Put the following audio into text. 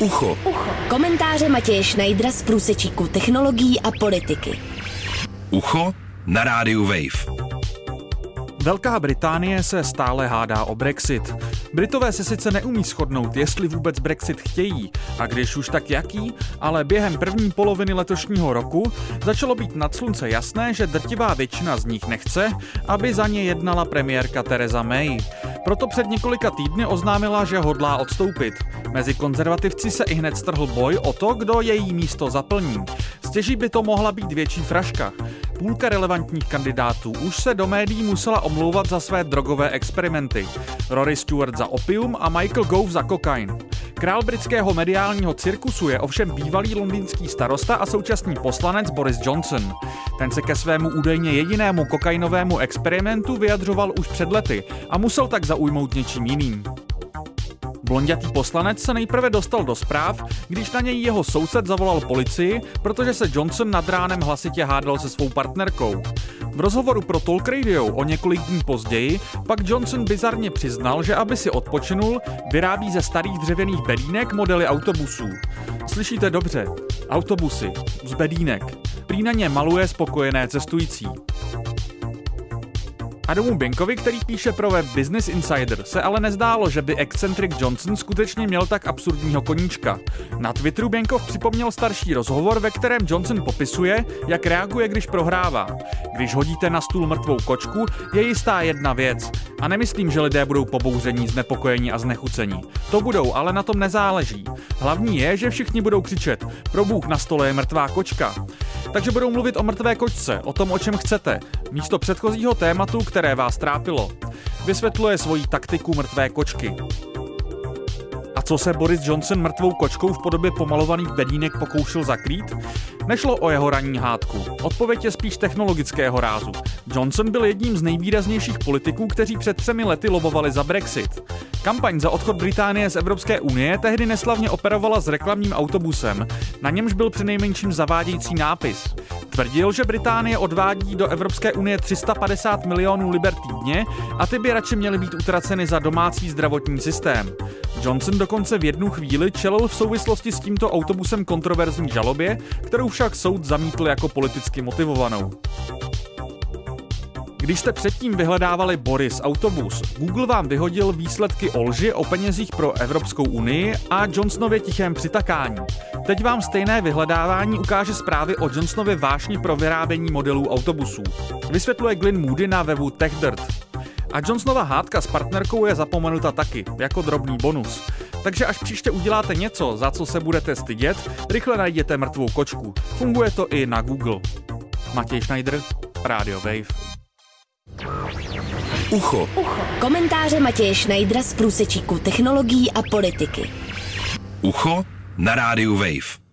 Ucho. Ucho. Komentáře Matěje Schneidera z průsečíku technologií a politiky. Ucho na rádiu Wave. Velká Británie se stále hádá o Brexit. Britové se sice neumí shodnout, jestli vůbec Brexit chtějí, a když už tak jaký, ale během první poloviny letošního roku začalo být nad slunce jasné, že drtivá většina z nich nechce, aby za ně jednala premiérka Theresa May. Proto před několika týdny oznámila, že hodlá odstoupit. Mezi konzervativci se i hned strhl boj o to, kdo její místo zaplní. Stěží by to mohla být větší fraška. Půlka relevantních kandidátů už se do médií musela omlouvat za své drogové experimenty. Rory Stewart za opium a Michael Gove za kokain. Král britského mediálního cirkusu je ovšem bývalý londýnský starosta a současný poslanec Boris Johnson. Ten se ke svému údajně jedinému kokainovému experimentu vyjadřoval už před lety a musel tak zaujmout něčím jiným. Blondětý poslanec se nejprve dostal do zpráv, když na něj jeho soused zavolal policii, protože se Johnson nad ránem hlasitě hádal se svou partnerkou. V rozhovoru pro Talk Radio o několik dní později pak Johnson bizarně přiznal, že aby si odpočinul, vyrábí ze starých dřevěných bedínek modely autobusů. Slyšíte dobře, autobusy z bedínek. Prý na ně maluje spokojené cestující. Adamu Benkovi, který píše pro web Business Insider, se ale nezdálo, že by excentrik Johnson skutečně měl tak absurdního koníčka. Na Twitteru Benkov připomněl starší rozhovor, ve kterém Johnson popisuje, jak reaguje, když prohrává. Když hodíte na stůl mrtvou kočku, je jistá jedna věc. A nemyslím, že lidé budou pobouření, znepokojení a znechucení. To budou, ale na tom nezáleží. Hlavní je, že všichni budou křičet, pro Bůh na stole je mrtvá kočka. Takže budou mluvit o mrtvé kočce, o tom, o čem chcete, místo předchozího tématu, které vás trápilo. Vysvětluje svoji taktiku mrtvé kočky. A co se Boris Johnson mrtvou kočkou v podobě pomalovaných bedínek pokoušel zakrýt? Nešlo o jeho ranní hádku. Odpověď je spíš technologického rázu. Johnson byl jedním z nejvýraznějších politiků, kteří před třemi lety lobovali za Brexit. Kampaň za odchod Británie z Evropské unie tehdy neslavně operovala s reklamním autobusem, na němž byl přinejmenším zavádějící nápis. Tvrdil, že Británie odvádí do Evropské unie 350 milionů liber týdně a ty by radši měly být utraceny za domácí zdravotní systém. Johnson dokonce v jednu chvíli čelil v souvislosti s tímto autobusem kontroverzní žalobě, kterou však soud zamítl jako politicky motivovanou. Když jste předtím vyhledávali Boris autobus, Google vám vyhodil výsledky o lži o penězích pro Evropskou unii a Johnsonově tichém přitakání. Teď vám stejné vyhledávání ukáže zprávy o Johnsonově vášni pro vyrábění modelů autobusů. Vysvětluje Glyn Moody na webu TechDirt. A Johnsonova hádka s partnerkou je zapomenuta taky, jako drobný bonus. Takže až příště uděláte něco, za co se budete stydět, rychle najděte mrtvou kočku. Funguje to i na Google. Matěj Schneider, Radio Wave. Ucho. Ucho. Komentáře Matěje Schneidera z průsečíku technologií a politiky. Ucho na rádiu Wave.